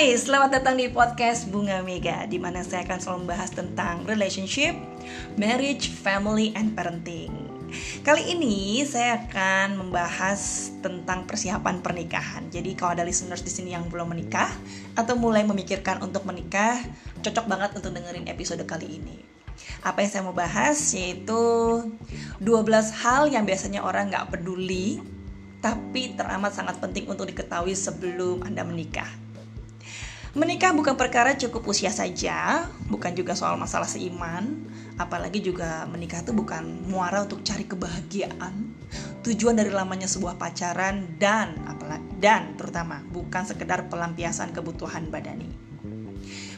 Hai, selamat datang di podcast Bunga Mega di mana saya akan selalu membahas tentang relationship, marriage, family, and parenting. Kali ini saya akan membahas tentang persiapan pernikahan. Jadi kalau ada listeners di sini yang belum menikah atau mulai memikirkan untuk menikah, cocok banget untuk dengerin episode kali ini. Apa yang saya mau bahas yaitu 12 hal yang biasanya orang nggak peduli tapi teramat sangat penting untuk diketahui sebelum Anda menikah. Menikah bukan perkara cukup usia saja, bukan juga soal masalah seiman, apalagi juga menikah itu bukan muara untuk cari kebahagiaan. Tujuan dari lamanya sebuah pacaran dan apalagi dan terutama bukan sekedar pelampiasan kebutuhan badani.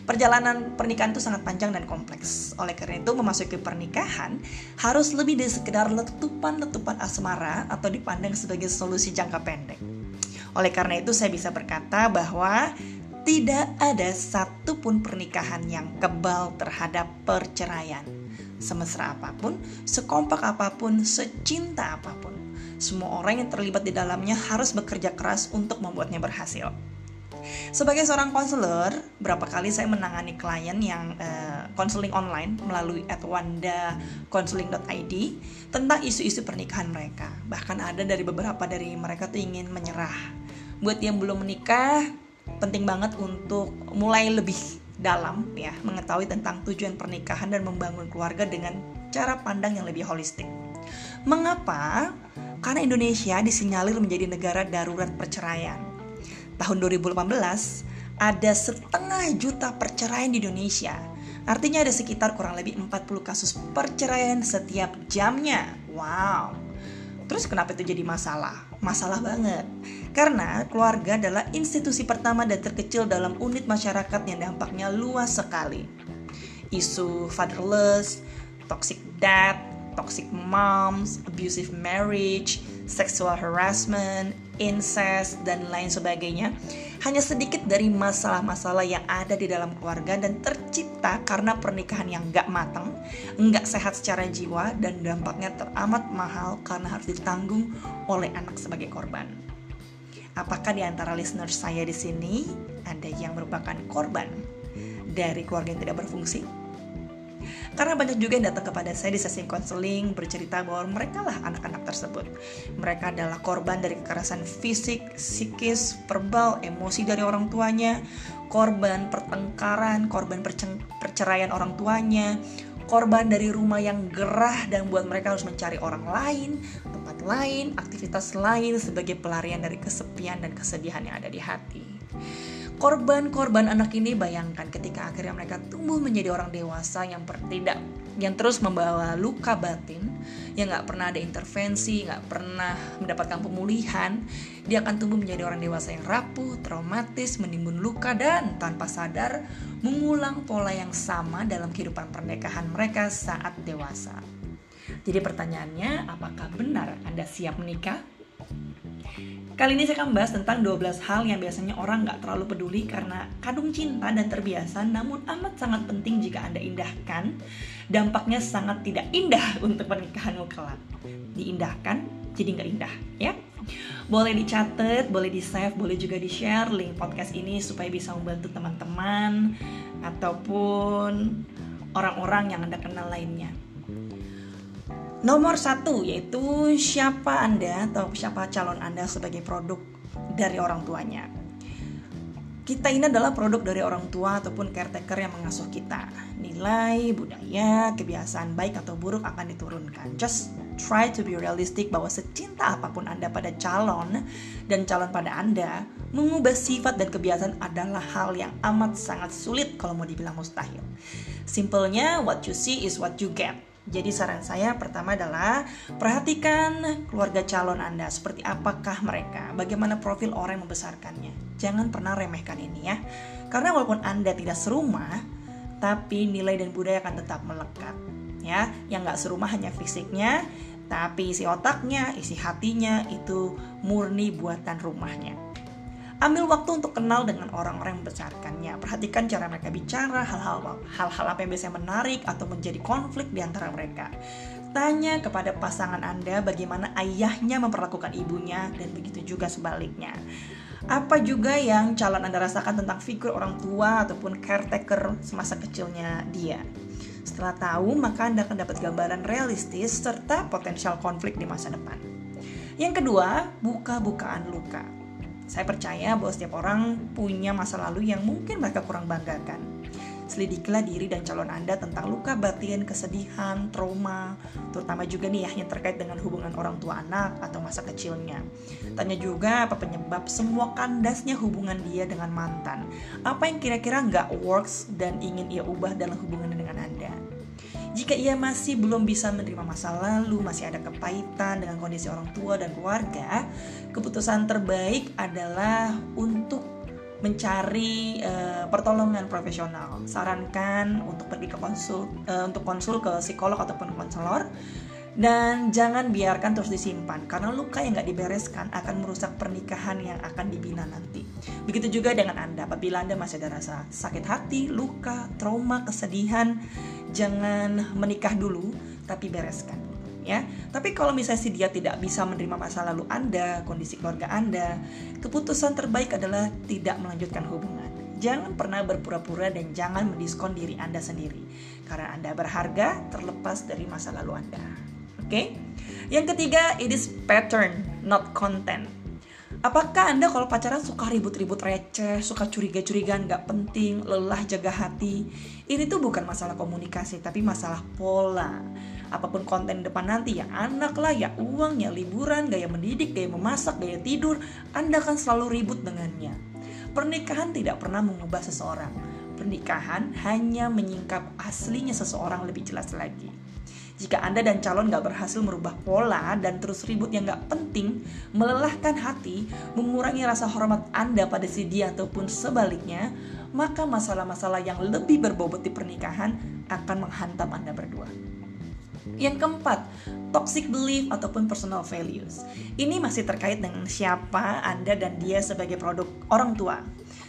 Perjalanan pernikahan itu sangat panjang dan kompleks. Oleh karena itu, memasuki pernikahan harus lebih dari sekedar letupan-letupan asmara atau dipandang sebagai solusi jangka pendek. Oleh karena itu, saya bisa berkata bahwa tidak ada satupun pernikahan yang kebal terhadap perceraian. Semesra apa pun, sekompak apa pun, secinta apa pun, semua orang yang terlibat di dalamnya harus bekerja keras untuk membuatnya berhasil. Sebagai seorang konselor, berapa kali saya menangani klien yang konseling uh, online melalui @wanda_counseling.id tentang isu-isu pernikahan mereka. Bahkan ada dari beberapa dari mereka tuh ingin menyerah. Buat yang belum menikah, penting banget untuk mulai lebih dalam ya mengetahui tentang tujuan pernikahan dan membangun keluarga dengan cara pandang yang lebih holistik. Mengapa? Karena Indonesia disinyalir menjadi negara darurat perceraian. Tahun 2018 ada setengah juta perceraian di Indonesia. Artinya ada sekitar kurang lebih 40 kasus perceraian setiap jamnya. Wow. Terus kenapa itu jadi masalah? Masalah banget. Karena keluarga adalah institusi pertama dan terkecil dalam unit masyarakat yang dampaknya luas sekali. Isu fatherless, toxic dad, toxic moms, abusive marriage, sexual harassment, incest, dan lain sebagainya hanya sedikit dari masalah-masalah yang ada di dalam keluarga dan tercipta karena pernikahan yang gak matang, gak sehat secara jiwa, dan dampaknya teramat mahal karena harus ditanggung oleh anak sebagai korban. Apakah di antara listener saya di sini ada yang merupakan korban dari keluarga yang tidak berfungsi? Karena banyak juga yang datang kepada saya di sesi konseling bercerita bahwa mereka lah anak-anak tersebut. Mereka adalah korban dari kekerasan fisik, psikis, verbal, emosi dari orang tuanya, korban pertengkaran, korban perceraian orang tuanya, korban dari rumah yang gerah dan buat mereka harus mencari orang lain, tempat lain, aktivitas lain sebagai pelarian dari kesepian dan kesedihan yang ada di hati. Korban-korban anak ini bayangkan ketika akhirnya mereka tumbuh menjadi orang dewasa yang tidak yang terus membawa luka batin, yang nggak pernah ada intervensi, nggak pernah mendapatkan pemulihan, dia akan tumbuh menjadi orang dewasa yang rapuh, traumatis, menimbun luka dan tanpa sadar mengulang pola yang sama dalam kehidupan pernikahan mereka saat dewasa. Jadi pertanyaannya, apakah benar Anda siap menikah? Kali ini saya akan membahas tentang 12 hal yang biasanya orang nggak terlalu peduli karena kadung cinta dan terbiasa namun amat sangat penting jika Anda indahkan. Dampaknya sangat tidak indah untuk pernikahanmu kelak. Diindahkan jadi nggak indah ya? Boleh dicatat, boleh di save, boleh juga di share link podcast ini supaya bisa membantu teman-teman ataupun orang-orang yang anda kenal lainnya. Nomor satu yaitu siapa Anda atau siapa calon Anda sebagai produk dari orang tuanya. Kita ini adalah produk dari orang tua ataupun caretaker yang mengasuh kita. Nilai, budaya, kebiasaan baik atau buruk akan diturunkan. Just try to be realistic bahwa secinta apa pun Anda pada calon dan calon pada Anda, mengubah sifat dan kebiasaan adalah hal yang amat sangat sulit kalau mau dibilang mustahil. Simpelnya, what you see is what you get jadi saran saya pertama adalah perhatikan keluarga calon Anda seperti apakah mereka, bagaimana profil orang yang membesarkannya. Jangan pernah remehkan ini ya. Karena walaupun Anda tidak serumah, tapi nilai dan budaya akan tetap melekat. Ya, yang nggak serumah hanya fisiknya, tapi isi otaknya, isi hatinya itu murni buatan rumahnya. Ambil waktu untuk kenal dengan orang-orang yang membesarkannya. Perhatikan cara mereka bicara, hal-hal hal-hal apa yang biasanya menarik atau menjadi konflik di antara mereka. Tanya kepada pasangan Anda bagaimana ayahnya memperlakukan ibunya dan begitu juga sebaliknya. Apa juga yang calon Anda rasakan tentang figur orang tua ataupun caretaker semasa kecilnya dia? Setelah tahu, maka Anda akan dapat gambaran realistis serta potensial konflik di masa depan. Yang kedua, buka-bukaan luka. Saya percaya bahwa setiap orang punya masa lalu yang mungkin mereka kurang banggakan. Selidikilah diri dan calon Anda tentang luka batin, kesedihan, trauma, terutama juga nih ya yang terkait dengan hubungan orang tua anak atau masa kecilnya. Tanya juga apa penyebab semua kandasnya hubungan dia dengan mantan. Apa yang kira-kira nggak works dan ingin ia ubah dalam hubungan dengan Anda. Jika ia masih belum bisa menerima masa lalu, masih ada kepahitan dengan kondisi orang tua dan keluarga, keputusan terbaik adalah untuk mencari uh, pertolongan profesional. Sarankan untuk pergi ke konsul uh, untuk konsul ke psikolog ataupun konselor dan jangan biarkan terus disimpan karena luka yang nggak dibereskan akan merusak pernikahan yang akan dibina nanti. Begitu juga dengan Anda apabila Anda masih ada rasa sakit hati, luka, trauma, kesedihan, jangan menikah dulu tapi bereskan ya. Tapi kalau misalnya si dia tidak bisa menerima masa lalu Anda, kondisi keluarga Anda, keputusan terbaik adalah tidak melanjutkan hubungan. Jangan pernah berpura-pura dan jangan mendiskon diri Anda sendiri. Karena Anda berharga terlepas dari masa lalu Anda. Okay? Yang ketiga, it is pattern, not content. Apakah Anda kalau pacaran suka ribut-ribut receh, suka curiga-curigaan gak penting, lelah jaga hati? Ini tuh bukan masalah komunikasi, tapi masalah pola apa pun konten depan nanti ya anak lah ya uang ya liburan gaya mendidik gaya memasak gaya tidur anda akan selalu ribut dengannya pernikahan tidak pernah mengubah seseorang pernikahan hanya menyingkap aslinya seseorang lebih jelas lagi jika Anda dan calon gak berhasil merubah pola dan terus ribut yang gak penting, melelahkan hati, mengurangi rasa hormat Anda pada si dia ataupun sebaliknya, maka masalah-masalah yang lebih berbobot di pernikahan akan menghantam Anda berdua. Yang keempat, toxic belief ataupun personal values. Ini masih terkait dengan siapa Anda dan dia sebagai produk orang tua.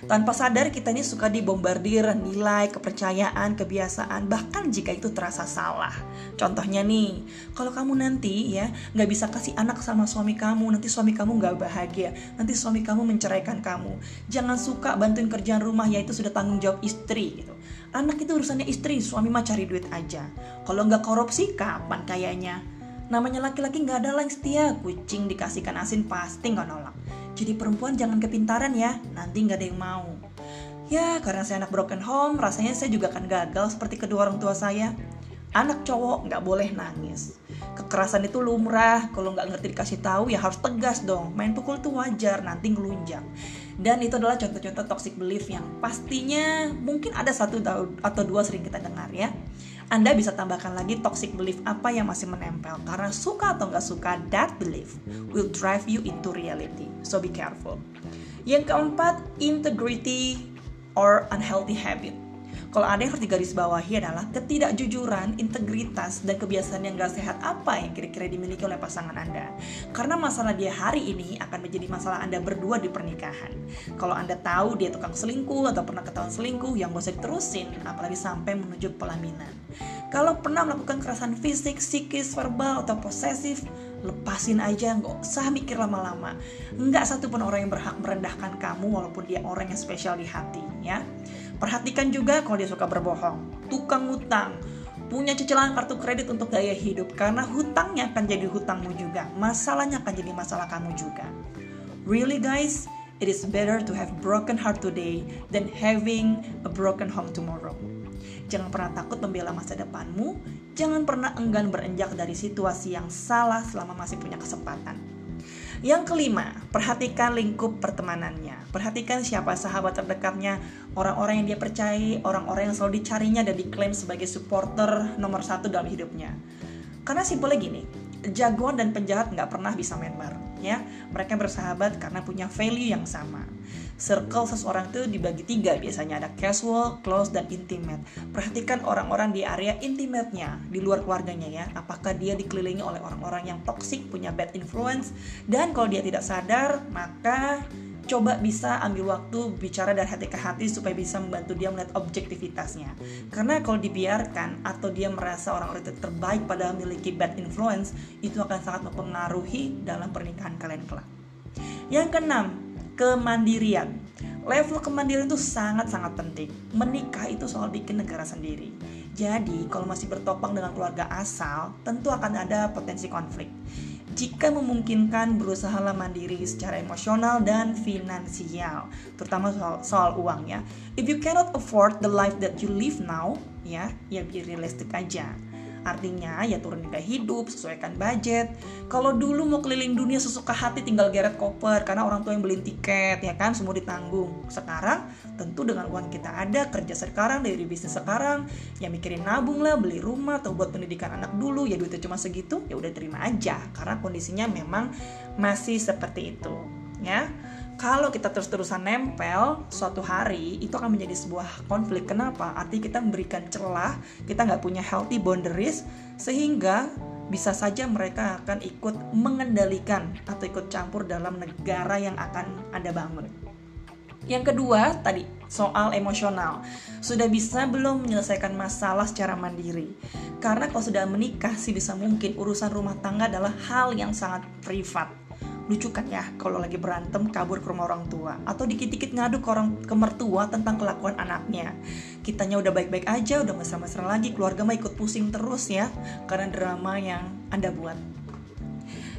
Tanpa sadar kita ini suka dibombardir nilai, kepercayaan, kebiasaan, bahkan jika itu terasa salah. Contohnya nih, kalau kamu nanti ya nggak bisa kasih anak sama suami kamu, nanti suami kamu nggak bahagia, nanti suami kamu menceraikan kamu. Jangan suka bantuin kerjaan rumah, ya itu sudah tanggung jawab istri gitu. Anak itu urusannya istri, suami mah cari duit aja. Kalau nggak korupsi, kapan kayaknya? Namanya laki-laki nggak ada yang setia, kucing dikasihkan asin pasti nggak nolak. Jadi perempuan jangan kepintaran ya, nanti nggak ada yang mau. Ya, karena saya anak broken home, rasanya saya juga akan gagal seperti kedua orang tua saya. Anak cowok nggak boleh nangis. Kekerasan itu lumrah, kalau nggak ngerti dikasih tahu ya harus tegas dong. Main pukul itu wajar, nanti ngelunjang. Dan itu adalah contoh-contoh toxic belief yang pastinya mungkin ada satu atau dua sering kita dengar ya. Anda bisa tambahkan lagi toxic belief apa yang masih menempel karena suka atau nggak suka that belief will drive you into reality. So be careful. Yang keempat, integrity or unhealthy habit. Kalau ada yang harus digarisbawahi adalah ketidakjujuran, integritas, dan kebiasaan yang gak sehat apa yang kira-kira dimiliki oleh pasangan Anda. Karena masalah dia hari ini akan menjadi masalah Anda berdua di pernikahan. Kalau Anda tahu dia tukang selingkuh atau pernah ketahuan selingkuh, yang gak usah diterusin, apalagi sampai menuju pelaminan. Kalau pernah melakukan kekerasan fisik, psikis, verbal, atau posesif, lepasin aja nggak usah mikir lama-lama nggak satu pun orang yang berhak merendahkan kamu walaupun dia orang yang spesial di hati ya Perhatikan juga kalau dia suka berbohong, tukang hutang, punya cicilan kartu kredit untuk gaya hidup karena hutangnya akan jadi hutangmu juga, masalahnya akan jadi masalah kamu juga. Really guys, it is better to have broken heart today than having a broken home tomorrow. Jangan pernah takut membela masa depanmu, jangan pernah enggan berenjak dari situasi yang salah selama masih punya kesempatan. Yang kelima, perhatikan lingkup pertemanannya. Perhatikan siapa sahabat terdekatnya, orang-orang yang dia percayai, orang-orang yang selalu dicarinya dan diklaim sebagai supporter nomor satu dalam hidupnya. Karena simpelnya gini, jagoan dan penjahat nggak pernah bisa main bareng, ya. Mereka bersahabat karena punya value yang sama. Circle seseorang itu dibagi tiga biasanya ada casual, close, dan intimate. Perhatikan orang-orang di area intimate-nya, di luar keluarganya ya. Apakah dia dikelilingi oleh orang-orang yang toxic, punya bad influence, dan kalau dia tidak sadar, maka coba bisa ambil waktu bicara dari hati ke hati supaya bisa membantu dia melihat objektivitasnya. Karena kalau dibiarkan atau dia merasa orang-orang itu terbaik pada memiliki bad influence, itu akan sangat mempengaruhi dalam pernikahan kalian kelak. Yang keenam, kemandirian. Level kemandirian itu sangat-sangat penting. Menikah itu soal bikin negara sendiri. Jadi, kalau masih bertopang dengan keluarga asal, tentu akan ada potensi konflik. Jika memungkinkan, berusahalah mandiri secara emosional dan finansial, terutama soal, soal uang ya. If you cannot afford the life that you live now, ya, ya be realistic aja Artinya ya turun gaya hidup, sesuaikan budget. Kalau dulu mau keliling dunia sesuka hati tinggal geret koper karena orang tua yang beliin tiket ya kan semua ditanggung. Sekarang tentu dengan uang kita ada kerja sekarang dari bisnis sekarang ya mikirin nabung lah beli rumah atau buat pendidikan anak dulu ya duitnya cuma segitu ya udah terima aja karena kondisinya memang masih seperti itu ya kalau kita terus-terusan nempel suatu hari itu akan menjadi sebuah konflik. Kenapa? Artinya kita memberikan celah kita nggak punya healthy boundaries sehingga bisa saja mereka akan ikut mengendalikan atau ikut campur dalam negara yang akan anda bangun. Yang kedua tadi soal emosional. Sudah bisa belum menyelesaikan masalah secara mandiri? Karena kalau sudah menikah sih bisa mungkin urusan rumah tangga adalah hal yang sangat privat lucu kan ya kalau lagi berantem kabur ke rumah orang tua atau dikit-dikit ngadu ke orang ke mertua tentang kelakuan anaknya kitanya udah baik-baik aja udah mesra-mesra lagi keluarga mah ikut pusing terus ya karena drama yang anda buat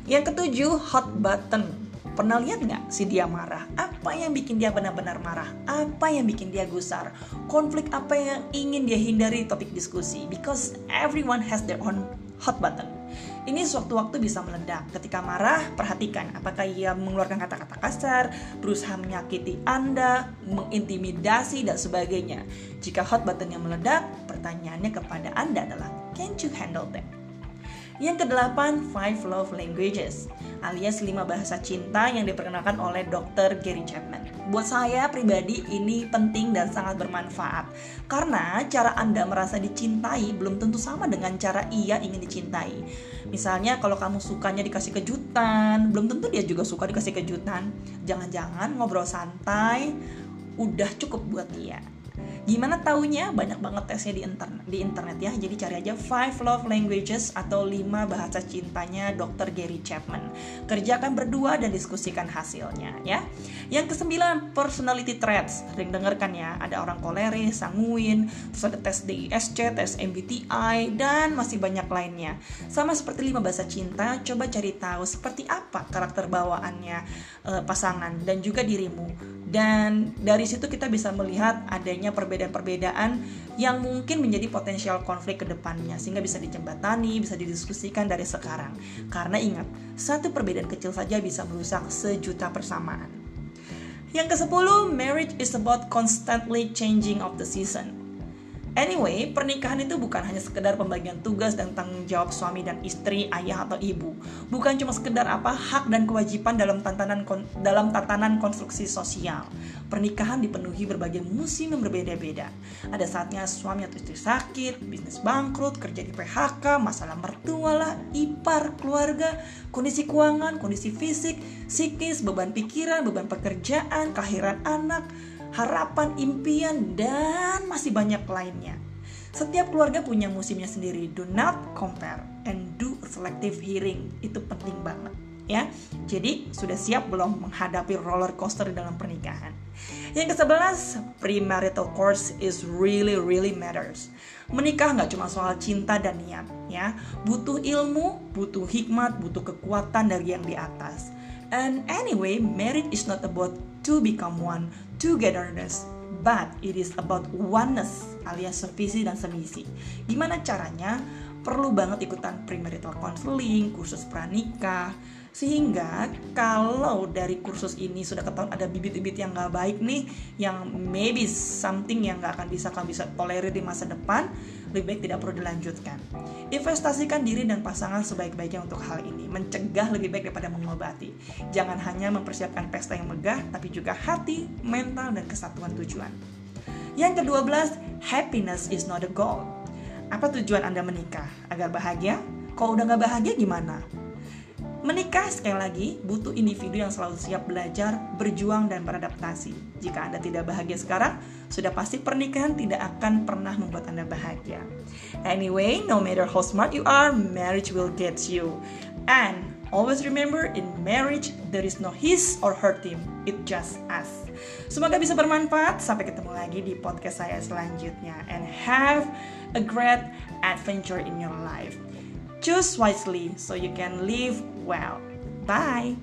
yang ketujuh hot button Pernah lihat nggak si dia marah? Apa yang bikin dia benar-benar marah? Apa yang bikin dia gusar? Konflik apa yang ingin dia hindari topik diskusi? Because everyone has their own hot button. Ini sewaktu-waktu bisa meledak. Ketika marah, perhatikan apakah ia mengeluarkan kata-kata kasar, berusaha menyakiti Anda, mengintimidasi, dan sebagainya. Jika hot buttonnya meledak, pertanyaannya kepada Anda adalah, can you handle them? Yang kedelapan, five love languages alias 5 bahasa cinta yang diperkenalkan oleh Dr. Gary Chapman. Buat saya pribadi ini penting dan sangat bermanfaat karena cara Anda merasa dicintai belum tentu sama dengan cara ia ingin dicintai. Misalnya kalau kamu sukanya dikasih kejutan, belum tentu dia juga suka dikasih kejutan. Jangan-jangan ngobrol santai udah cukup buat dia. Gimana taunya? Banyak banget tesnya di internet, di internet ya. Jadi cari aja Five Love Languages atau 5 bahasa cintanya Dr. Gary Chapman. Kerjakan berdua dan diskusikan hasilnya ya. Yang kesembilan, personality traits. Sering denger kan ya, ada orang koleris, sanguin, terus ada tes DISC, tes MBTI, dan masih banyak lainnya. Sama seperti 5 bahasa cinta, coba cari tahu seperti apa karakter bawaannya uh, pasangan dan juga dirimu dan dari situ kita bisa melihat adanya perbedaan-perbedaan yang mungkin menjadi potensial konflik ke depannya sehingga bisa dijembatani, bisa didiskusikan dari sekarang. Karena ingat, satu perbedaan kecil saja bisa merusak sejuta persamaan. Yang ke-10, marriage is about constantly changing of the season. Anyway, pernikahan itu bukan hanya sekedar pembagian tugas dan tanggung jawab suami dan istri, ayah atau ibu. Bukan cuma sekedar apa hak dan kewajiban dalam tatanan dalam tatanan konstruksi sosial. Pernikahan dipenuhi berbagai musim yang berbeda-beda. Ada saatnya suami atau istri sakit, bisnis bangkrut, kerja di PHK, masalah mertua lah, ipar, keluarga, kondisi keuangan, kondisi fisik, psikis, beban pikiran, beban pekerjaan, kelahiran anak, harapan, impian, dan masih banyak lainnya. Setiap keluarga punya musimnya sendiri. Do not compare and do selective hearing. Itu penting banget ya. Jadi sudah siap belum menghadapi roller coaster dalam pernikahan? Yang ke-11, premarital course is really really matters. Menikah nggak cuma soal cinta dan niat ya. Butuh ilmu, butuh hikmat, butuh kekuatan dari yang di atas. And anyway, marriage is not about to become one, togetherness, but it is about oneness alias sevisi dan semisi. Gimana caranya? Perlu banget ikutan premarital counseling, kursus pranikah, sehingga kalau dari kursus ini sudah ketahuan ada bibit-bibit yang nggak baik nih yang maybe something yang nggak akan bisa kamu bisa tolerir di masa depan lebih baik tidak perlu dilanjutkan. Investasikan diri dan pasangan sebaik-baiknya untuk hal ini. Mencegah lebih baik daripada mengobati. Jangan hanya mempersiapkan pesta yang megah tapi juga hati mental dan kesatuan tujuan. Yang kedua belas happiness is not a goal. Apa tujuan anda menikah? Agar bahagia? Kalau udah nggak bahagia gimana Menikah sekali lagi butuh individu yang selalu siap belajar, berjuang, dan beradaptasi. Jika Anda tidak bahagia sekarang, sudah pasti pernikahan tidak akan pernah membuat Anda bahagia. Anyway, no matter how smart you are, marriage will get you. And always remember in marriage there is no his or her team, it just us. Semoga bisa bermanfaat. Sampai ketemu lagi di podcast saya selanjutnya and have a great adventure in your life. Choose wisely so you can live well. Bye.